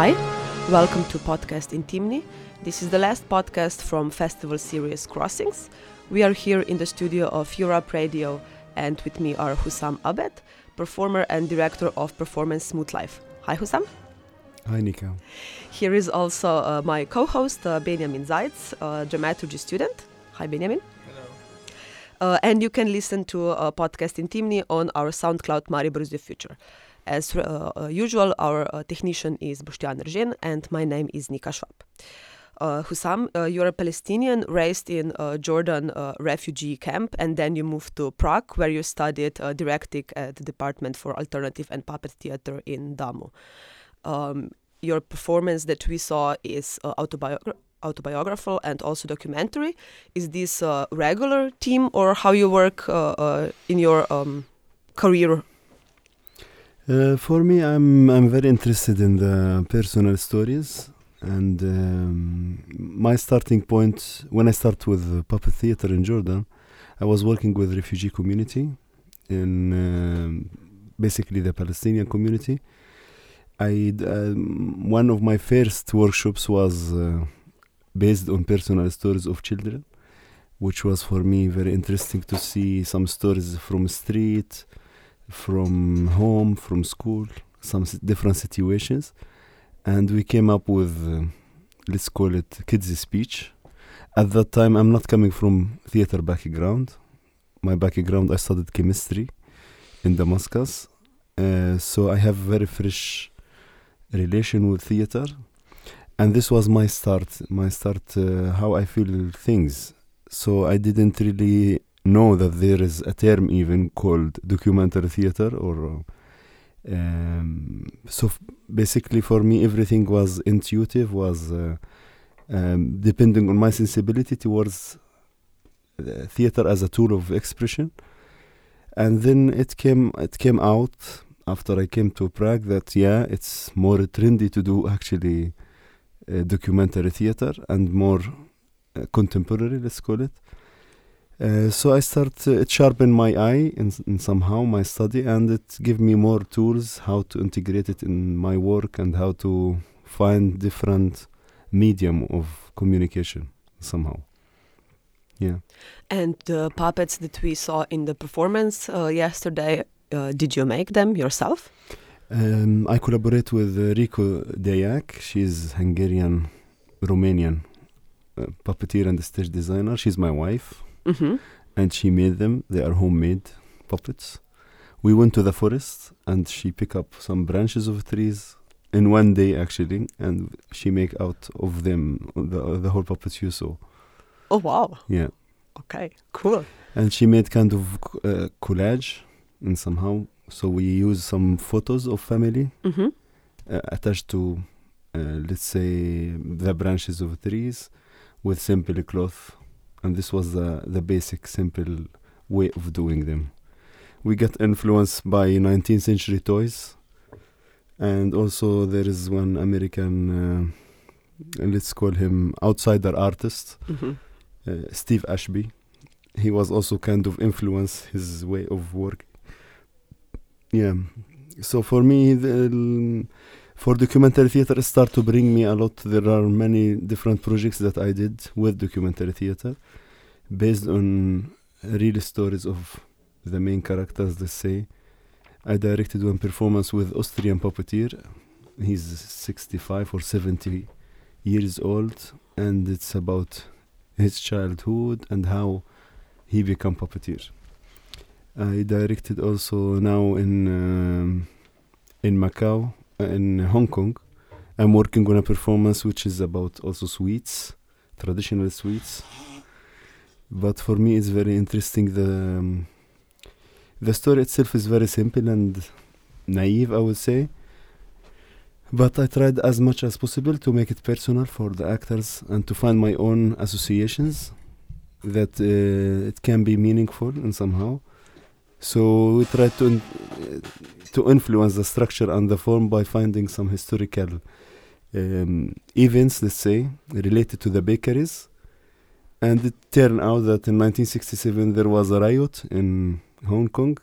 Hi, welcome to podcast Intimni. This is the last podcast from festival series Crossings. We are here in the studio of Europe Radio, and with me are Hussam Abed, performer and director of Performance Smooth Life. Hi, Hussam. Hi, Nika. Here is also uh, my co-host uh, Benjamin Zaitz, a dramaturgy student. Hi, Benjamin. Hello. Uh, and you can listen to a podcast Intimni on our SoundCloud Maribor is the Future. As uh, uh, usual, our uh, technician is Bushtian Erzin, and my name is Nika Schwab. Uh, Hussam, uh, you're a Palestinian raised in a Jordan refugee camp, and then you moved to Prague, where you studied directing at the Department for Alternative and Puppet Theater in DAMU. Um, your performance that we saw is uh, autobiogra- autobiographical and also documentary. Is this a regular team, or how you work uh, uh, in your um, career? Uh, for me, I'm I'm very interested in the personal stories, and um, my starting point when I start with puppet theater in Jordan, I was working with refugee community in um, basically the Palestinian community. I um, one of my first workshops was uh, based on personal stories of children, which was for me very interesting to see some stories from street, from home, from school, some different situations, and we came up with uh, let's call it kids speech. At that time, I'm not coming from theater background. My background, I studied chemistry in Damascus, uh, so I have very fresh relation with theater, and this was my start. My start, uh, how I feel things. So I didn't really know that there is a term even called documentary theater or um, so basically for me everything was intuitive was uh, um, depending on my sensibility towards uh, theater as a tool of expression. And then it came it came out after I came to Prague that yeah it's more trendy to do actually uh, documentary theater and more uh, contemporary let's call it uh, so I start uh, it sharpened my eye in, in somehow my study and it give me more tools how to integrate it in my work and how to find different medium of communication somehow. Yeah. And the puppets that we saw in the performance uh, yesterday, uh, did you make them yourself? um, I collaborate with uh, Réka Deák she's Hungarian Romanian uh, puppeteer and stage designer. She's my wife Mm-hmm. and she made them. They are homemade puppets. We went to the forest and she picked up some branches of trees in one day actually, and she make out of them the the whole puppets you saw. Oh wow! Yeah, Okay, cool. and she made kind of uh, collage and somehow. So we use some photos of family Mm-hmm. uh, attached to, uh, let's say, the branches of trees with simple cloth, and this was the the basic simple way of doing them. We got influenced by 19th century toys, and also there is one American, uh, let's call him outsider artist, Mm-hmm. uh, Steve Ashby. He was also kind of influence his way of work. Yeah, so for me, the, for documentary theater, start to bring me a lot. There are many different projects that I did with documentary theater, based on real stories of the main characters. Let's say, I directed one performance with Austrian puppeteer. He's 65 or 70 years old, and it's about his childhood and how he became puppeteer. I directed also now in um, in Macau, in Hong Kong. I'm working on a performance which is about also sweets, traditional sweets. But for me, it's very interesting. The um, the story itself is very simple and naive, I would say. But I tried as much as possible to make it personal for the actors and to find my own associations that uh, it can be meaningful and somehow. So we tried to in- uh, to influence the structure and the form by finding some historical um, events, let's say, related to the bakeries. And it turned out that in 1967 there was a riot in Hong Kong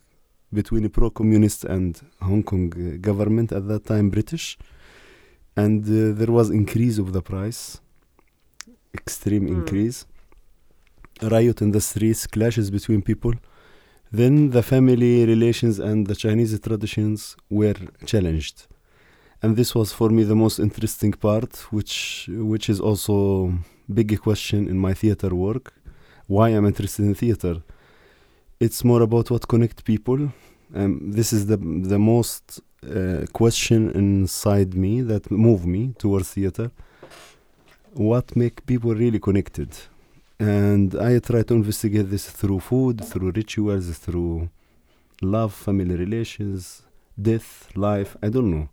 between the pro-communist and Hong Kong uh, government at that time British and uh, there was increase of the price, extreme Mm. increase, riot in the streets, clashes between people. Then the family relations and the Chinese traditions were challenged, and this was for me the most interesting part, which which is also big question in my theater work. Why I'm interested in theater? It's more about what connect people. Um, this is the the most uh, question inside me that move me towards theater. What make people really connected? And I try to investigate this through food, through rituals, through love, family relations, death, life. I don't know.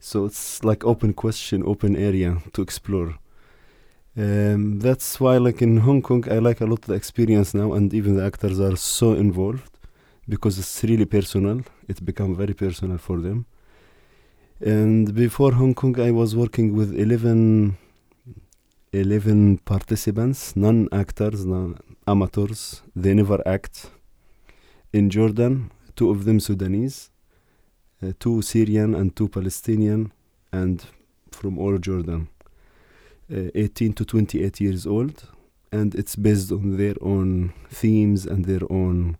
So it's like open question, open area to explore. Um, that's why, like in Hong Kong, I like a lot the experience now, and even the actors are so involved because it's really personal. It become very personal for them. And before Hong Kong, I was working with 11, 11 participants, non actors, non amateurs. They never act. In Jordan, two of them Sudanese, uh, two Syrian and two Palestinian, and from all Jordan, uh, 18 to 28 years old. And it's based on their own themes and their own,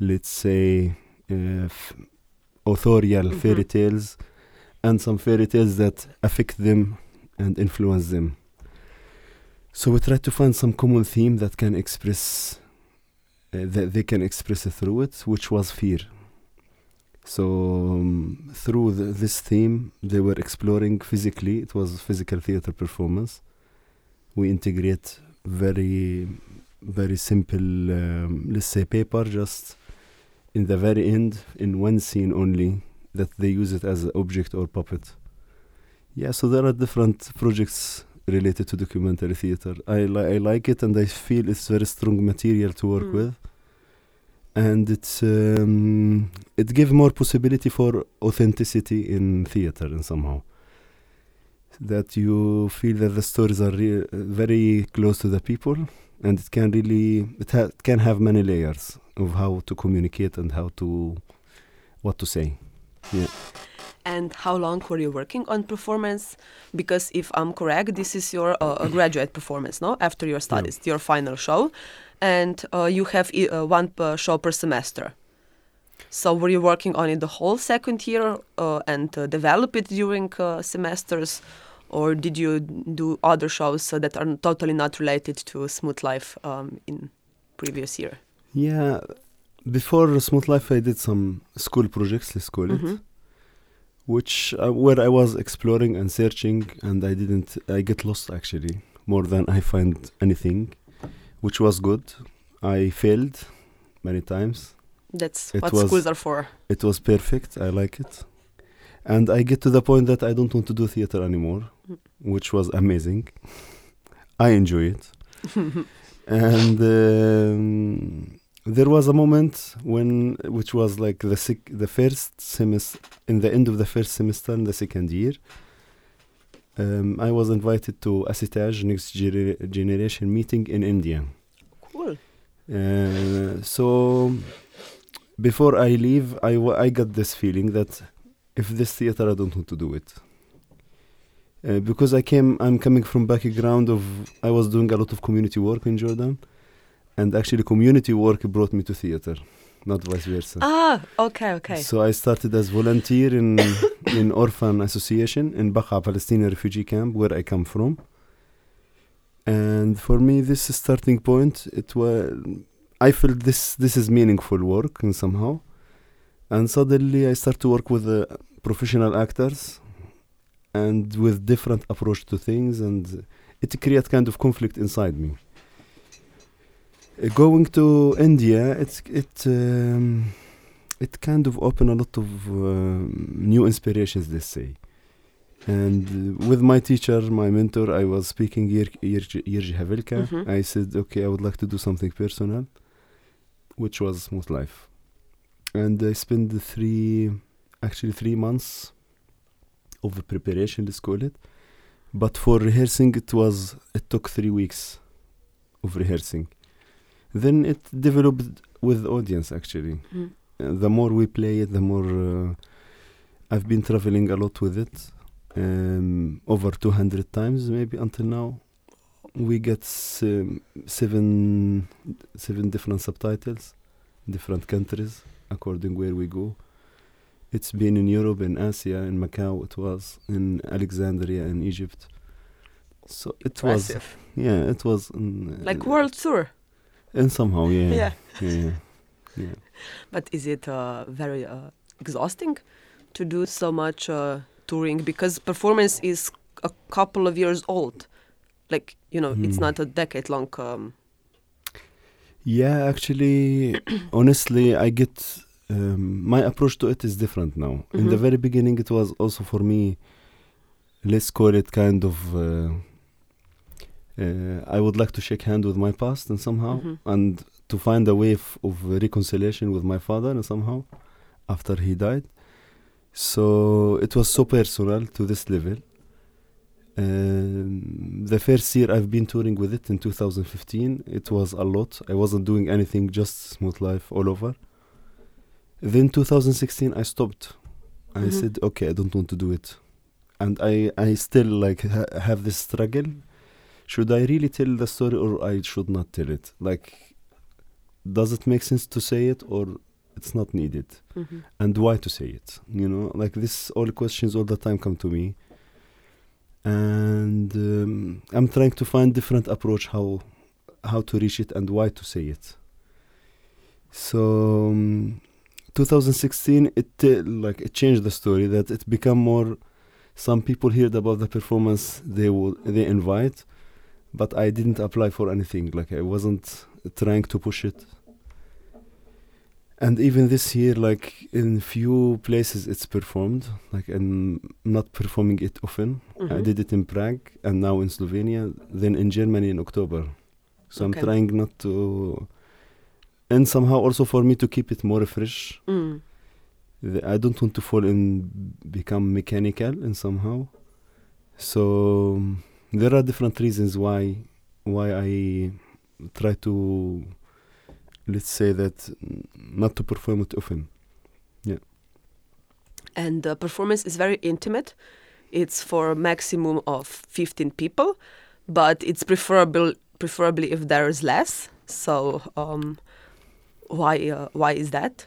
let's say, uh, authorial Mhm. fairy tales and some fairy tales that affect them and influence them. So we try to find some common theme that can express uh, that they can express it through it, which was fear. So um, through the, this theme, they were exploring physically. It was physical theater performance. We integrate very, very simple, um, let's say, paper just in the very end in one scene only that they use it as an object or puppet. Yeah, so there are different projects related to documentary theater. I, li- I like it and I feel it's very strong material to work Mm. with. And it's um, it gives more possibility for authenticity in theater and somehow that you feel that the stories are re- very close to the people and it can really it, ha- it can have many layers of how to communicate and how to what to say And how long were you working on performance? Because if I'm correct, this is your uh, graduate performance, no? After your studies, your final show, and uh, you have uh, one per show per semester. So were you working on it the whole second year uh, and uh, develop it during uh, semesters, or did you do other shows that are totally not related to Smooth Life um, in previous year? yeah before smooth life i did some school projects let's call it Mhm. Which uh, where i was exploring and searching and i didn't i get lost actually more than i find anything which was good. I failed many times. That's It what was- schools are for. it was perfect. I like it. And i get to the point that i don't want to do theater anymore Mm. which was amazing. I enjoy it. And um, there was a moment when which was like the sec- the first semester in the end of the first semester in the second year um, i was invited to ASSITEJ next Gere- generation meeting in india Cool. uh, so before I leave, I, I got this feeling that if this theater, I don't want to do it. Uh, because I came, I'm coming from background of I was doing a lot of community work in Jordan, and actually community work brought me to theater, not vice versa. Ah, okay, okay. So I started as volunteer in in Orphan Association in Baqa Palestinian refugee camp where I come from. And for me, this starting point, it was I felt this this is meaningful work and somehow, and suddenly I start to work with uh, professional actors, and with different approach to things, and it create kind of conflict inside me. Uh, going to India, it's it. Um, it kind of opened a lot of um, new inspirations, let's say. And uh, with my teacher, my mentor, I was speaking Jiří Havelka. Mhm. I said, okay, I would like to do something personal, which was Smooth Life. And I spent the three, actually three months of preparation, let's call it. But for rehearsing, it was, it took three weeks of rehearsing. Then it developed with the audience, actually Mm. the more we play it, the more uh, I've been traveling a lot with it. um, over 200 times maybe until now. We get um, seven seven different subtitles, different countries according where we go. It's been in Europe, in Asia, in Macau. It was in Alexandria, in Egypt. So it was Impressive. yeah, it was Like world tour. And somehow yeah Yeah. yeah yeah. But is it uh, very uh, exhausting to do so much uh, touring? Because performance is a couple of years old. Like, you know, it's Hmm. not a decade long. Um, Yeah, actually, honestly, I get um, my approach to it is different now. In the Mhm. very beginning, it was also for me, let's call it kind of. Uh, I would like to shake hand with my past and somehow, Mhm. and to find a way of reconciliation with my father and somehow, after he died. So it was so personal to this level. Um, the first year I've been touring with it in 2015, it was a lot. I wasn't doing anything, just smooth life all over. Then 2016, I stopped. I Mhm. said, okay, I don't want to do it, and I I still like ha- have this struggle. Should I really tell the story or I should not tell it? Like, does it make sense to say it or it's not needed? mhm. and why to say it you know like this all questions all the time come to me and um, i'm trying to find different approach how how to reach it and why to say it so um, 2016 it uh, like it changed the story that it become more some people heard about the performance they will they invite but i didn't apply for anything like i wasn't trying to push it and even this year like in few places it's performed like i'm not performing it often i Mhm. did it in prague and now in slovenia then in germany in october so Okay. i'm trying not to and somehow also for me to keep it more fresh Mm. i don't want to fall in become mechanical and somehow so there are different reasons why why i try to let's say that not to perform it often Yeah. And the performance is very intimate. It's for a maximum of 15 people, but it's preferable preferably if there is less. So um, why uh, why is that?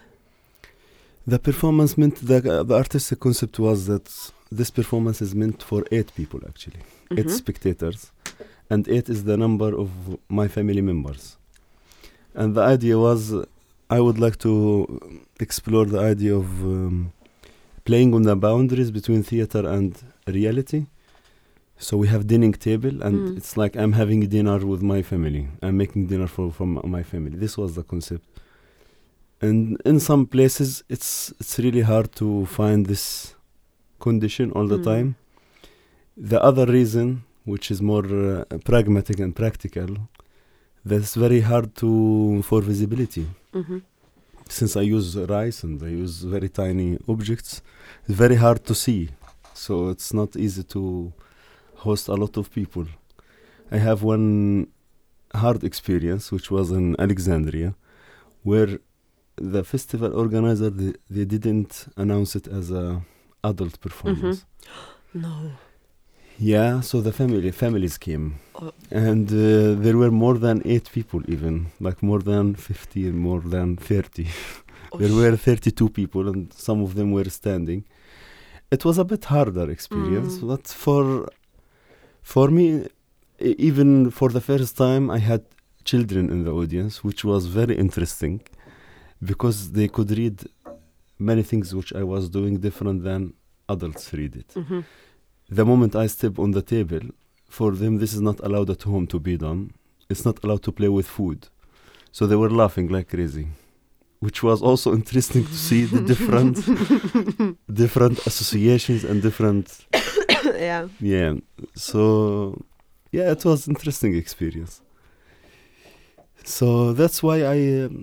The performance meant the the artistic concept was that this performance is meant for eight people actually, eight Mhm. spectators, and eight is the number of my family members. And the idea was, I would like to explore the idea of um, playing on the boundaries between theater and reality. So we have dining table, and Mm. it's like I'm having dinner with my family. I'm making dinner for from my family. This was the concept and in some places it's it's really hard to find this condition all the Mm. time. The other reason which is more uh, pragmatic and practical that's very hard to for visibility. Hmm since i use rice and i use very tiny objects it's very hard to see. So it's not easy to host a lot of people. I have one hard experience which was in alexandria where the festival organizer they, they didn't announce it as a adult performance No. yeah so the family families came Oh. and uh, there were more than eight people even like more than 50 more than 30 Oh, there were 32 people and some of them were standing it was a bit harder experience Mm. but for for me even for the first time i had children in the audience which was very interesting because they could read many things which i was doing different than adults read it. Mhm. the moment i step on the table for them this is not allowed at home to be done. It's not allowed to play with food. So they were laughing like crazy which was also interesting to see the different different associations and different yeah. yeah. So yeah it was interesting experience. So that's why i um,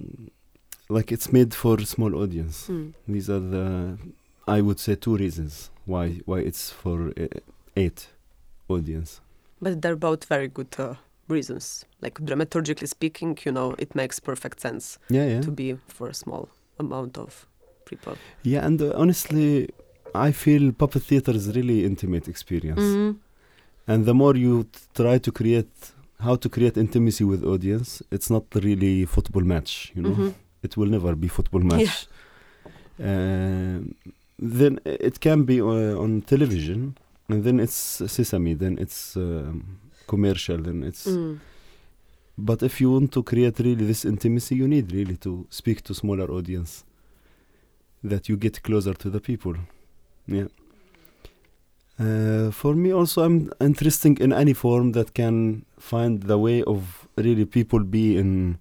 like it's made for small audience Mm. these are the i would say two reasons why why it's for uh, eight audience But they're both very good uh, reasons. Like dramaturgically speaking, you know, it makes perfect sense yeah yeah to be for a small amount of people. yeah and uh, honestly I feel puppet theater is really intimate experience, Mhm. and the more you t- try to create how to create intimacy with audience, it's not really football match. You know, Mhm. It will never be football match. Um, then it can be uh, on television, and then it's sesame. Then it's um, commercial. Then it's. Mm. But if you want to create really this intimacy, you need really to speak to smaller audience. That you get closer to the people. Yeah. Uh, for me also, I'm interested in any form that can find the way of really people be in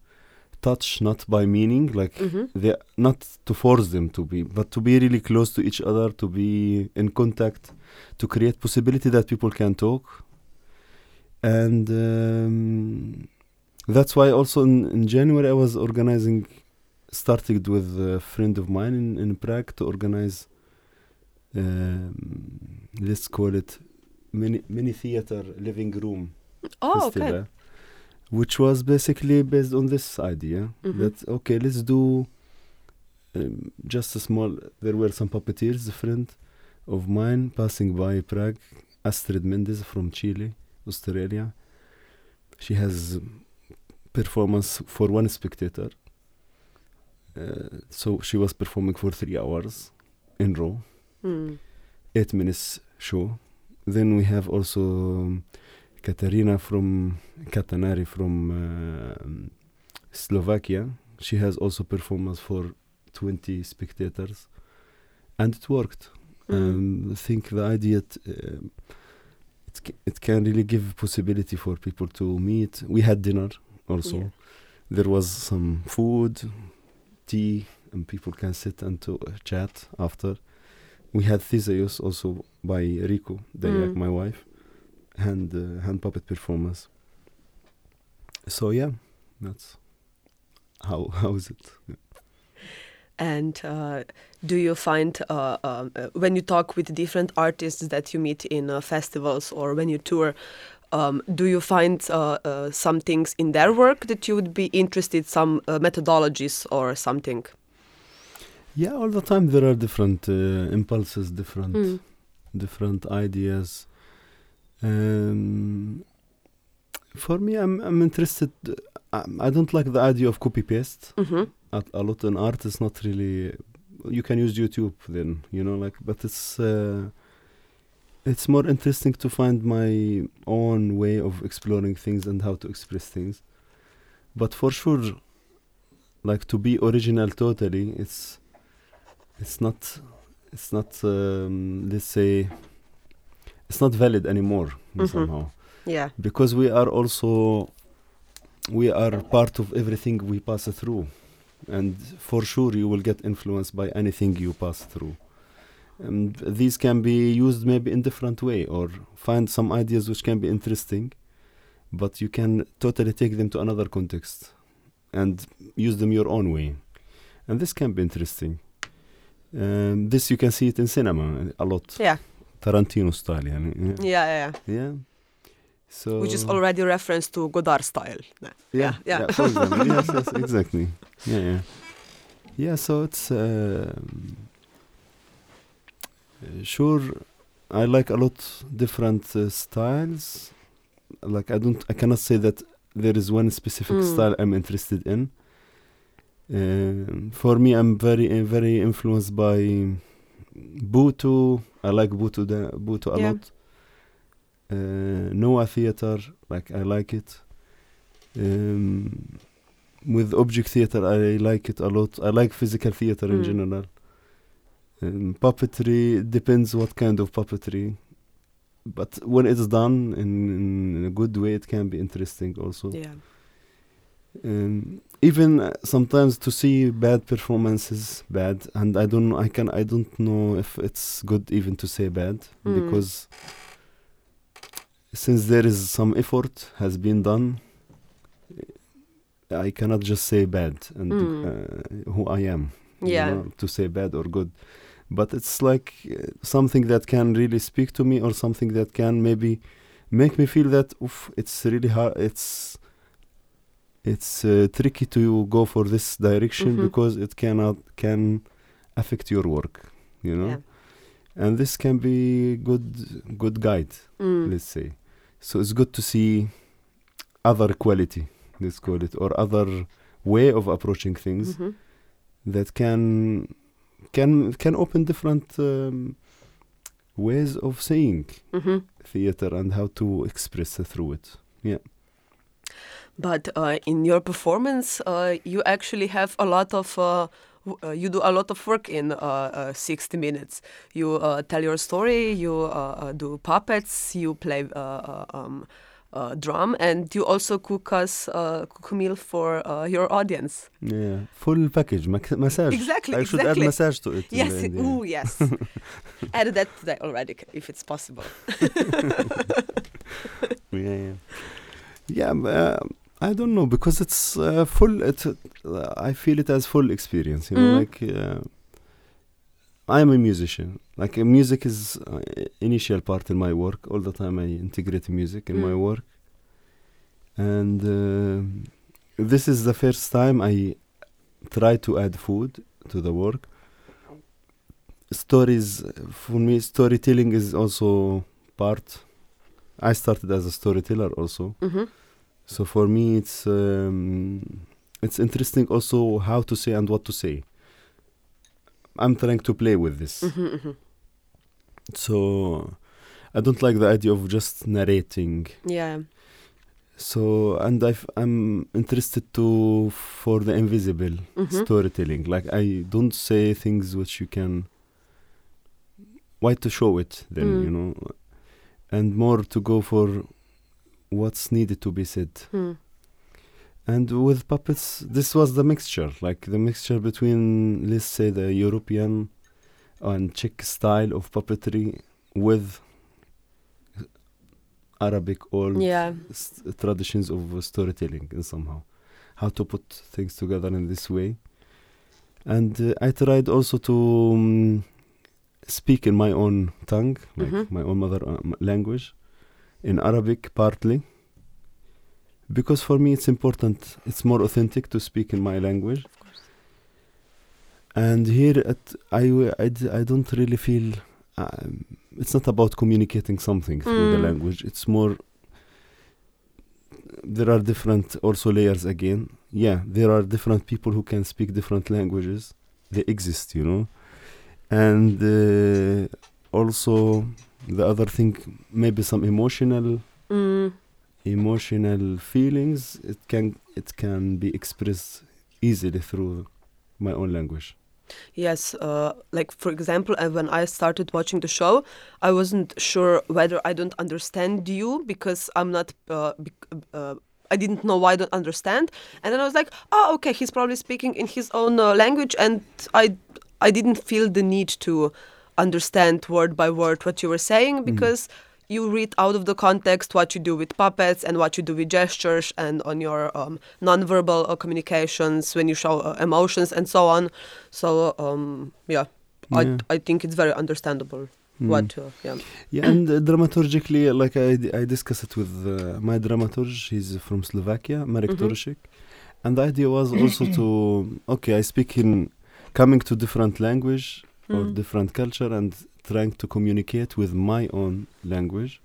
touch, not by meaning, like Mhm. they not to force them to be, but to be really close to each other, to be in contact, to create possibility that people can talk, and um, that's why also in, in January I was organizing, started with a friend of mine in, in Prague to organize. Um, let's call it mini mini theater living room Oh, festival, okay. Which was basically based on this idea Mhm. that okay, let's do um, just a small. There were some puppeteers, a friend of mine passing by Prague, Astrid Mendes from Chile, Australia. She has performance for one spectator. Uh, so she was performing for three hours in row Mm. eight minutes show. Then we have also um, Katarina from Katanari from um Slovakia. She has also performance for 20 spectators, and it worked. Mm. Um, I think the idea um it ca- it can really give possibility for people to meet. We had dinner also. Yeah. There was some food, tea, and people can sit and to uh, chat after. We had Theseus also by Réka Deák, Mm. my wife, hand uh, hand puppet performance. So yeah, that's how how is it? And uh, do you find uh, uh, when you talk with different artists that you meet in uh, festivals or when you tour, um, do you find uh, uh, some things in their work that you would be interested, some uh, methodologies or something? Yeah, all the time there are different uh, impulses, different Mm. different ideas. Um, for me, I'm I'm interested. I, I don't like the idea of copy paste. hmm A, a lot in art is not really. You can use YouTube then, you know, like, but it's uh, it's more interesting to find my own way of exploring things and how to express things. But for sure, like to be original totally, it's it's not it's not um, let's say it's not valid anymore Mhm. somehow Yeah. because we are also we are part of everything we pass through and for sure you will get influenced by anything you pass through and these can be used maybe in different way or find some ideas which can be interesting but you can totally take them to another context and use them your own way and this can be interesting um, this you can see it in cinema a lot Yeah. Tarantino style يعني. yeah. Yeah. Yeah. yeah so Which is already reference to Godard style. Yeah. yeah, yeah. yeah. for example, yes, yes, exactly. Yeah, yeah, yeah. So it's um, uh, sure. I like a lot different uh, styles. Like I don't, I cannot say that there is one specific Mm. style I'm interested in. Um for me, I'm very, uh, very influenced by Butoh. I like Butoh, da- Butoh a Yeah. lot. Uh, Noh Theater, like I like it. Um, with object theater, I like it a lot. I like physical theater in Mm. general. Um, puppetry depends what kind of puppetry, but when it's done in, in a good way, it can be interesting also. Yeah. Um, even uh, sometimes to see bad performances bad, and I don't I can I don't know if it's good even to say bad Mm. because since there is some effort has been done, I cannot just say bad and Mm. uh, who I am. you know, to say bad or good, but it's like uh, something that can really speak to me or something that can maybe make me feel that oof, it's really hard. It's it's uh, tricky to go for this direction Mhm. because it cannot can affect your work. You know. Yeah. and this can be good good guide Mm. let's say so it's good to see other quality let's call it or other way of approaching things Mhm. that can can can open different um, ways of seeing Mhm. theater and how to express through it But uh, in your performance, uh, you actually have a lot of. Uh, uh, you do a lot of work in uh, uh, 60 minutes. You uh, tell your story, you do puppets, you play uh, uh, um, uh, drum, and you also cook us uh, cook a meal for uh, your audience. yeah full package massage Exactly, I should exactly. add massage to it Yes, the end, yeah. ooh, yes. Add that today already, if it's possible. yeah yeah yeah uh, I don't know because it's uh, full it uh, I feel it as full experience you know Mm. like uh, I'm a musician. Like uh, music is uh, initial part in my work. All the time I integrate music in my Mm. work. And uh, this is the first time I try to add food to the work. Stories for me storytelling is also part. I started as a storyteller also. Hmm so for me it's um, it's interesting also how to say and what to say I'm trying to play with this hmm hmm so I don't like the idea of just narrating Yeah. so and i am interested to for the invisible Mhm. storytelling like I don't say things which you can why to show it then Mm. you know and more to go for what's needed to be said Mm. and with puppets this was the mixture like the mixture between let's say the european and czech style of puppetry with arabic old Yeah. traditions of storytelling in somehow how to put things together in this way and uh, i tried also to um, speak in my own tongue like Mhm. my own mother uh, language in arabic partly because for me it's important it's more authentic to speak in my language. Of course. and here at I, I, d- I don't really feel um, it's not about communicating something through the Mm. language. It's more there are different also layers again. Yeah there are different people who can speak different languages. They exist you know. And uh, also the other thing maybe some emotional Mm. emotional feelings it can it can be expressed easily through my own language Yes, uh, like for example, uh, when I started watching the show, I wasn't sure whether I don't understand you because I'm not. Uh, uh, I didn't know why I don't understand, and then I was like, "Oh, okay, he's probably speaking in his own uh, language," and I, I didn't feel the need to understand word by word what you were saying because you read out of the context what you do with puppets and what you do with gestures and on your um, nonverbal uh, communications when you show uh, emotions and so on. So um, yeah, Yeah. I I think it's very understandable Mm. what uh, yeah. yeah and uh, dramaturgically like I, I discussed it with uh, my dramaturg he's from Slovakia Marek Mhm. Torosik and the idea was also to okay I speak in coming to different language or Mm. different culture and trying to communicate with my own language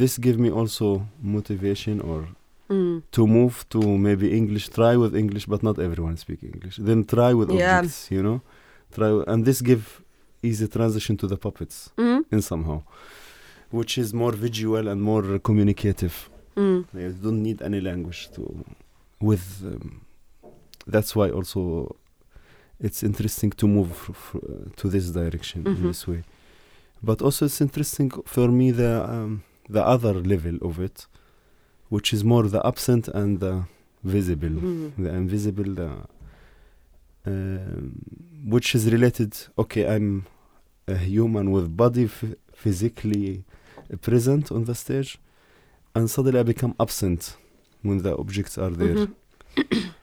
this give me also motivation or Mm. to move to maybe English, try with English, but not everyone speak English. Then try with Yeah. objects, you know, try, and this give easy transition to the puppets Mm. in somehow, which is more visual and more communicative. Mm. You don't need any language to, with. Um, that's why also, it's interesting to move to this direction Mhm. in this way. But also, it's interesting for me the um, the other level of it, which is more the absent and the visible, Mm. the invisible, the um, which is related. Okay, I'm a human with body physically present on the stage, and suddenly I become absent when the objects are there Mhm.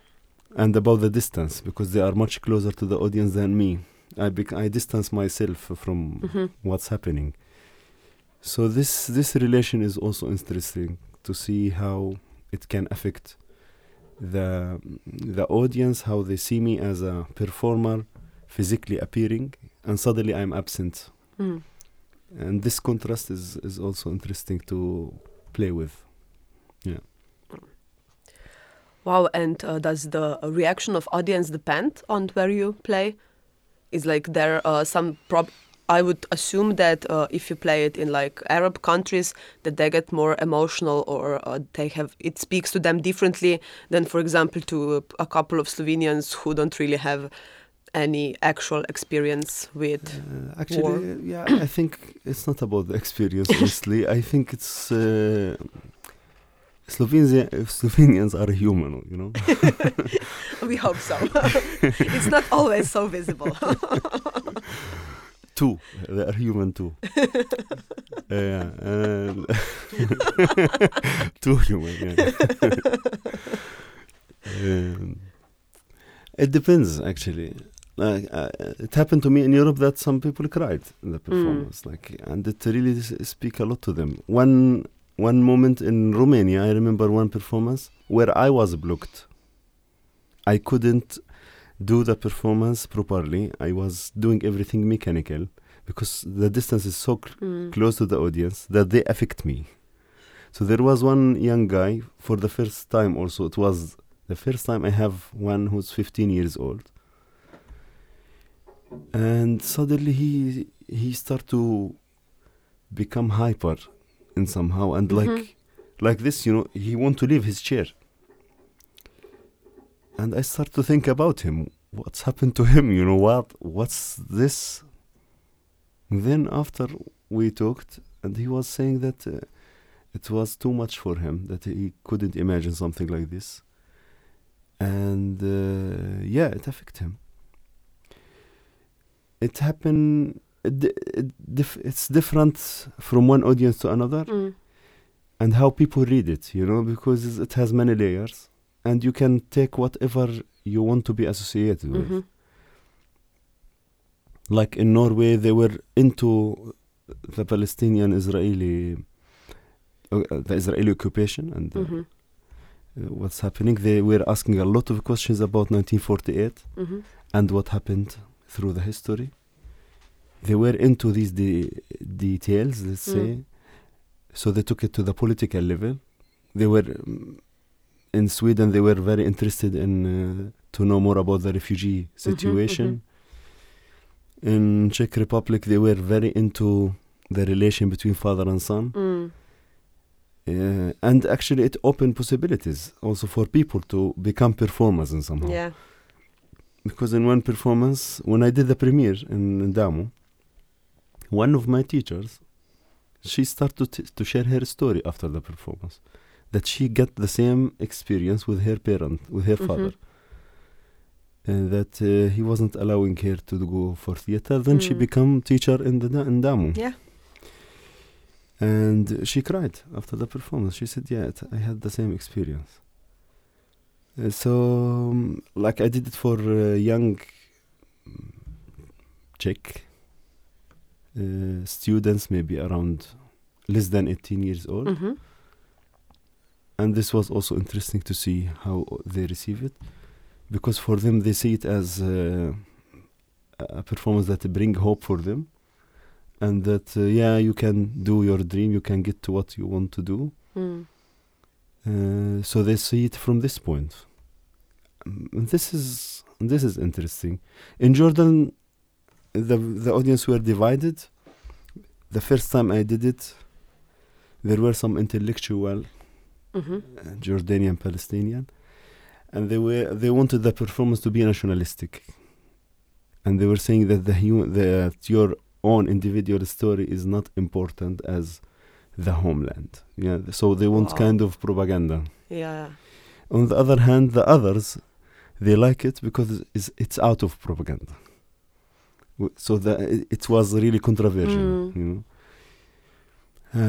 and about the distance because they are much closer to the audience than me. I bec- I distance myself from Mhm. what's happening. So this this relation is also interesting to see how it can affect the the audience, how they see me as a performer, physically appearing, and suddenly I'm absent Mm. and this contrast is is also interesting to play with. Wow, and uh, does the reaction of audience depend on where you play? Is like there uh, some prob? I would assume that uh, if you play it in like Arab countries, that they get more emotional or uh, they have it speaks to them differently than, for example, to a couple of Slovenians who don't really have any actual experience with. Uh, actually, yeah, I think it's not about the experience. Honestly, I think it's. Uh, Slovenia, Slovenians are human, you know. we hope so. it's not always so visible. too, they are human too. yeah, and too human. Yeah. um, it depends, actually. Like uh, it happened to me in Europe that some people cried in the performance, like, and it really s- speak a lot to them. One one moment in Romania, I remember one performance where I was blocked. I couldn't do the performance properly. I was doing everything mechanical because the distance is so cl- Mm. close to the audience that they affect me. So there was one young guy for the first time also. It was the first time I have one who's 15 years old. And suddenly he he start to become hyper in somehow and Mhm. like like this, you know, he want to leave his chair. And I start to think about him. What's happened to him? You know what? What's this? Then after we talked, and he was saying that uh, it was too much for him that he couldn't imagine something like this, and uh, yeah, it affected him. It happened. It, dif- it's different from one audience to another, Mm. and how people read it. You know, because it has many layers, and you can take whatever you want to be associated with. Mhm. like in Norway, they were into the Palestinian Israeli, uh, the Israeli occupation and uh, Mhm. uh, what's happening. They were asking a lot of questions about 1948 Mhm. and what happened through the history. They were into these de- details, let's Mm. say. So they took it to the political level. They were um, in Sweden. They were very interested in uh, to know more about the refugee situation. In Czech Republic, they were very into the relation between father and son, Mm. uh, and actually, it opened possibilities also for people to become performers in somehow. Yeah. Because in one performance, when I did the premiere in, in DAMU, one of my teachers, she started to, to share her story after the performance, that she got the same experience with her parent, with her Mhm. father, and that uh, he wasn't allowing her to go for theater. Then she Mm. became teacher in the Da- in DAMU, Yeah. and she cried after the performance. She said, "Yeah, I had the same experience." Uh, so, um, like, I did it for uh, young mm, Czech uh, students, maybe around less than 18 years old, Mhm. and this was also interesting to see how they receive it, because for them they see it as uh, a performance that bring hope for them, and that uh, yeah, you can do your dream, you can get to what you want to do. Mm. Uh, so they see it from this point. Um, and this is this is interesting. In Jordan, the the audience were divided. The first time I did it, there were some intellectual Mhm. uh, Jordanian Palestinian, and they were they wanted the performance to be nationalistic, and they were saying that the that your own individual story is not important as the homeland. Yeah, so they want Wow. kind of propaganda. Yeah. On the other hand, the others they like it because it's, it's out of propaganda. So the, it, was really controversial, Mm. you know,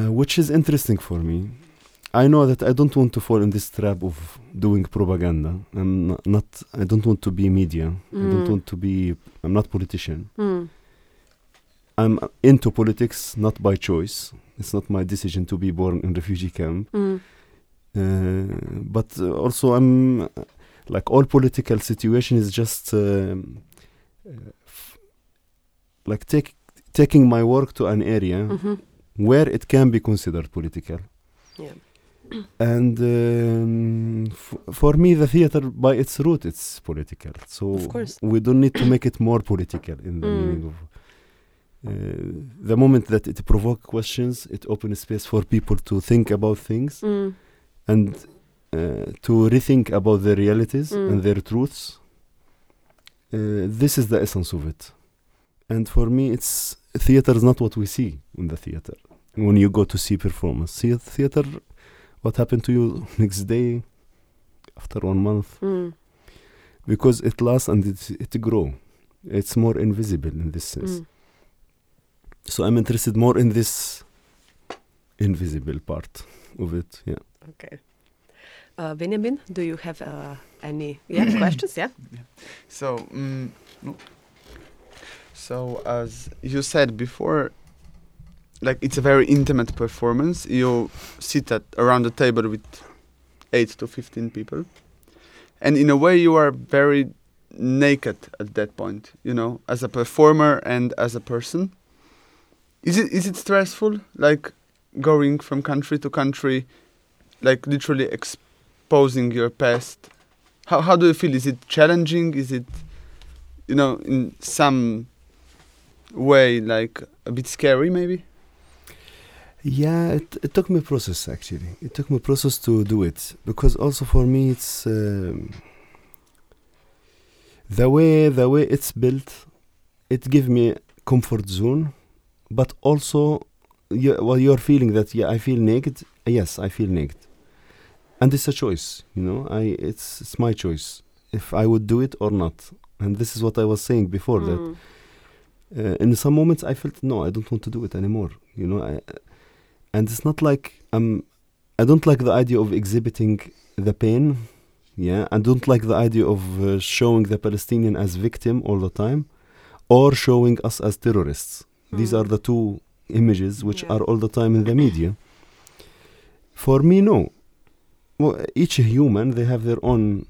uh, which is interesting for me. I know that I don't want to fall in this trap of doing propaganda. I'm not. not I don't want to be media. I don't Mm. want to be. I'm not politician. Mm. I'm into politics not by choice. It's not my decision to be born in refugee camp. Mm. Uh, but uh, also I'm uh, like all political situation is just uh, f- like take taking my work to an area Mhm. where it can be considered political. Yeah. And um, f- for me, the theater, by its root, it's political. So Of course. we don't need to make it more political in the Mm. meaning of. Uh, the moment that it provokes questions, it opens space for people to think about things Mm. and uh, to rethink about their realities Mm. and their truths. Uh, this is the essence of it. And for me, it's theater is not what we see in the theater. When you go to see performance, see theater, what happened to you next day, after one month, Mm. because it lasts and it it grow. It's more invisible in this sense. Mm. So I'm interested more in this invisible part of it. Yeah. Okay. Uh, Benjamin, do you have uh, any yeah, questions? Yeah. yeah. So, mm, no. So as you said before, like it's a very intimate performance. You sit at around the table with eight to fifteen people, and in a way, you are very naked at that point. You know, as a performer and as a person. Is it is it stressful, like going from country to country, like literally exposing your past? How how do you feel? Is it challenging? Is it, you know, in some way like a bit scary maybe? Yeah, it, it took me a process actually. It took me a process to do it because also for me it's um, the way the way it's built. It give me comfort zone, but also you, well, you're feeling that yeah I feel naked. Yes, I feel naked, and it's a choice. You know, I it's it's my choice if I would do it or not. And this is what I was saying before that Mm. Uh, in some moments I felt no, I don't want to do it anymore. You know, I, and it's not like um, I don't like the idea of exhibiting the pain. Yeah, I don't like the idea of uh, showing the Palestinian as victim all the time, or showing us as terrorists. These Mm. are the two images which Yeah. are all the time in the media. For me, no. Well, each human they have their own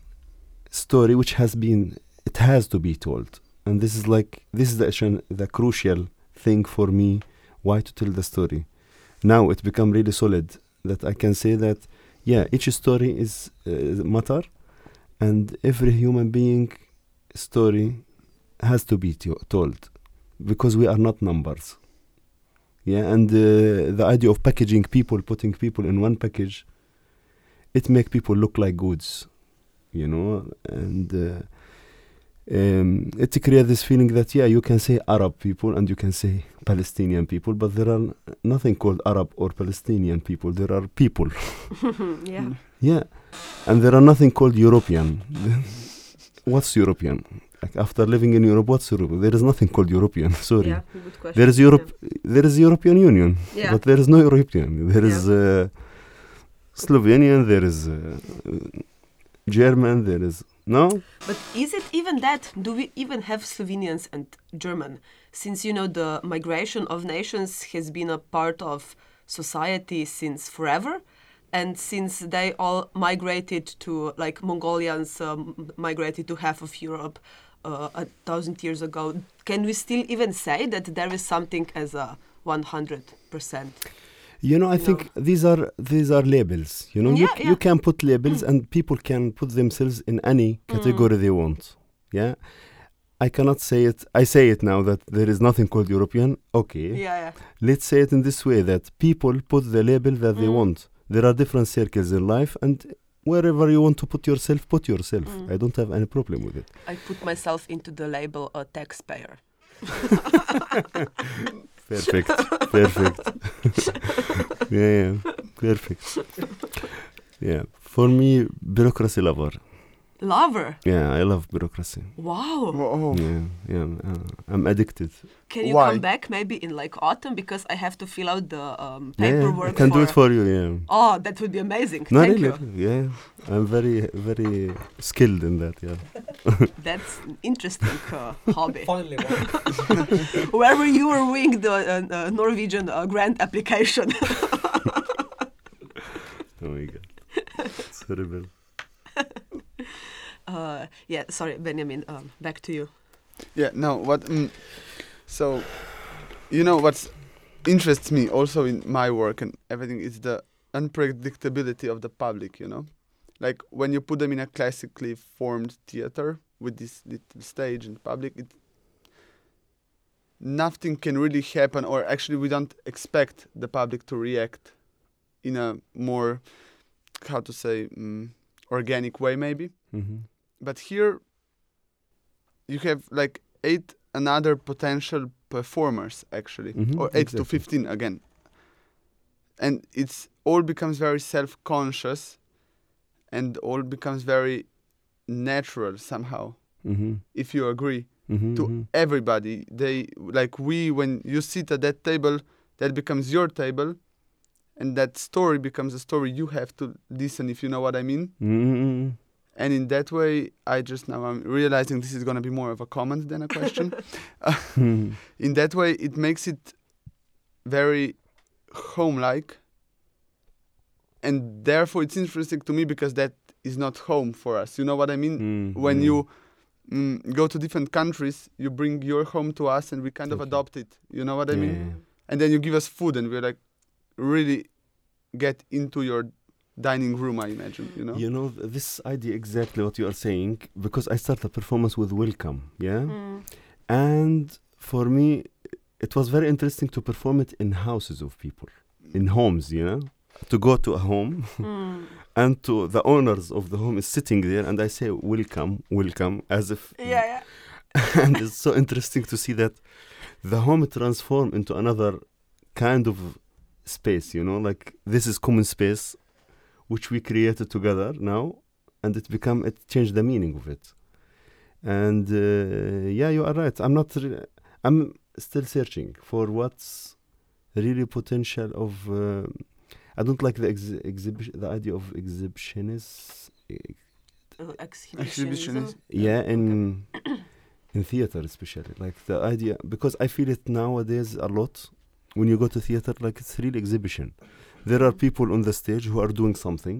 story, which has been it has to be told and this is like this is the the crucial thing for me why to tell the story. Now it become really solid that i can say that yeah each story is uh, matter and every human being story has to be to- told because we are not numbers. Yeah and uh, the idea of packaging people putting people in one package it make people look like goods you know and uh, um, it creates this feeling that yeah you can say arab people and you can say palestinian people but there are nothing called arab or palestinian people. There are people. Yeah. yeah. And there are nothing called european. What's european? Like after living in europe what's europe? There is nothing called european. Sorry. Yeah, there is europe there is european union Yeah. but there is no european. There is uh, slovenian there is uh, german there is no But is it even that? Do we even have Slovenians and German? Since you know the migration of nations has been a part of society since forever, and since they all migrated to like Mongolians um, migrated to half of Europe uh, a thousand years ago, can we still even say that there is something as a one hundred percent? You know, I No. think these are these are labels. You know, you, Yeah, c- yeah. you can put labels, and people can put themselves in any category they want. Yeah, I cannot say it. I say it now that there is nothing called European. Okay, Yeah, yeah. let's say it in this way: that people put the label that they Mm. want. There are different circles in life, and wherever you want to put yourself, put yourself. Mm. I don't have any problem with it. I put myself into the label a taxpayer. Perfect, perfect. yeah, yeah, perfect. Yeah, for me, bureaucracy lover. Lover. Yeah, I love bureaucracy. Wow. Whoa. Yeah, yeah, uh, I'm addicted. Can you Why? come back maybe in like autumn because I have to fill out the um, Yeah, yeah. I can for do it for you. Yeah. Oh, that would be amazing. No, Thank really. you. Yeah, I'm very, very skilled in that. Yeah. That's an interesting uh, hobby. Finally, one. Wherever you were doing the uh, uh, Norwegian uh, grant application. Oh my god, it's horrible. uh, yeah, sorry, Benjamin. Um, back to you. Yeah. No. What? Mm, so, you know what's interests me also in my work and everything is the unpredictability of the public. You know, like when you put them in a classically formed theater with this little stage and public, it nothing can really happen, or actually we don't expect the public to react in a more how to say um, organic way maybe Mm-hmm. but here you have like eight another potential performers actually Mhm, or 8 to 15 again and it's all becomes very self-conscious and all becomes very natural somehow Mm-hmm. if you agree Mm-hmm. to everybody they like we when you sit at that table that becomes your table and that story becomes a story you have to listen if you know what i mean Mm-hmm. and in that way i just now i'm realizing this is going to be more of a comment than a question Mm-hmm. in that way it makes it very home like and therefore it's interesting to me because that is not home for us you know what i mean Mm-hmm. when you mm, go to different countries you bring your home to us and we kind of adopt it you know what i mean Yeah. and then you give us food and we're like really get into your dining room i imagine you know You know, this idea exactly what you are saying because I start a performance with welcome, yeah? Mm. And for me, it was very interesting to perform it in houses of people, in homes, you know? To go to a home Mm. and to the owners of the home is sitting there and I say, welcome, welcome, as if. Yeah, yeah. and it's so interesting to see that the home transform into another kind of space, you know? Like this is common space which we created together now and it become it changed the meaning of it and uh, yeah you are right i'm not i'm still searching for what's really potential of uh, i don't like the ex- exhibition the idea of exhibitionist Uh, Exhibitionism. exhibitionism. yeah in in theater especially like the idea because i feel it nowadays a lot when you go to theater like it's real exhibition there are people on the stage who are doing something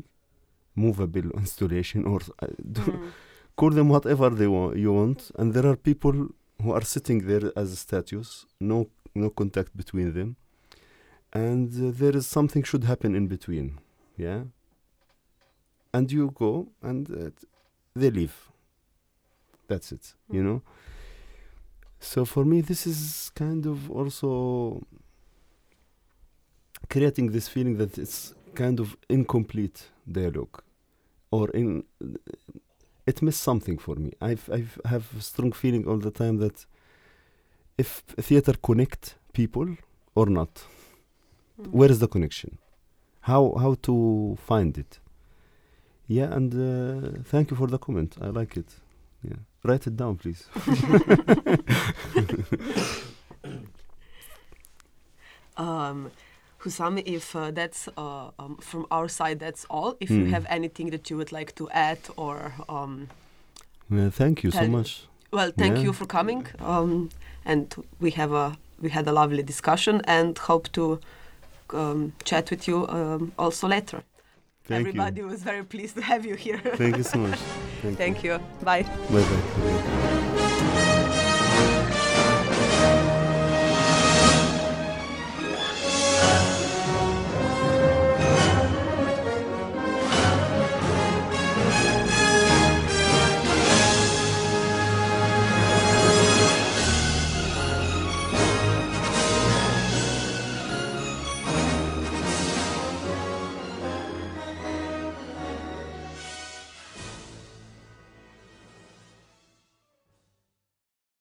movable installation or uh, Mm. call them whatever they want you want and there are people who are sitting there as statues no no contact between them and uh, there is something should happen in between yeah and you go and uh, they leave that's it you Mm. know so for me this is kind of also creating this feeling that it's kind of incomplete dialogue. Or in it missed something for me. I've i've have a strong feeling all the time that if theater connect people or not Mm. where is the connection? How how to find it? Yeah and uh, thank you for the comment. I like it. Yeah. Write it down please. Um, Husam, if uh, that's uh, um, from our side, that's all. If you Hmm. have anything that you would like to add, or um, yeah, thank you so much well, thank Yeah. you for coming, um, and we have a we had a lovely discussion, and hope to um, chat with you um, also later. thank Everybody you was very pleased to have you here. thank you so much thank, Thank you. Bye. bye bye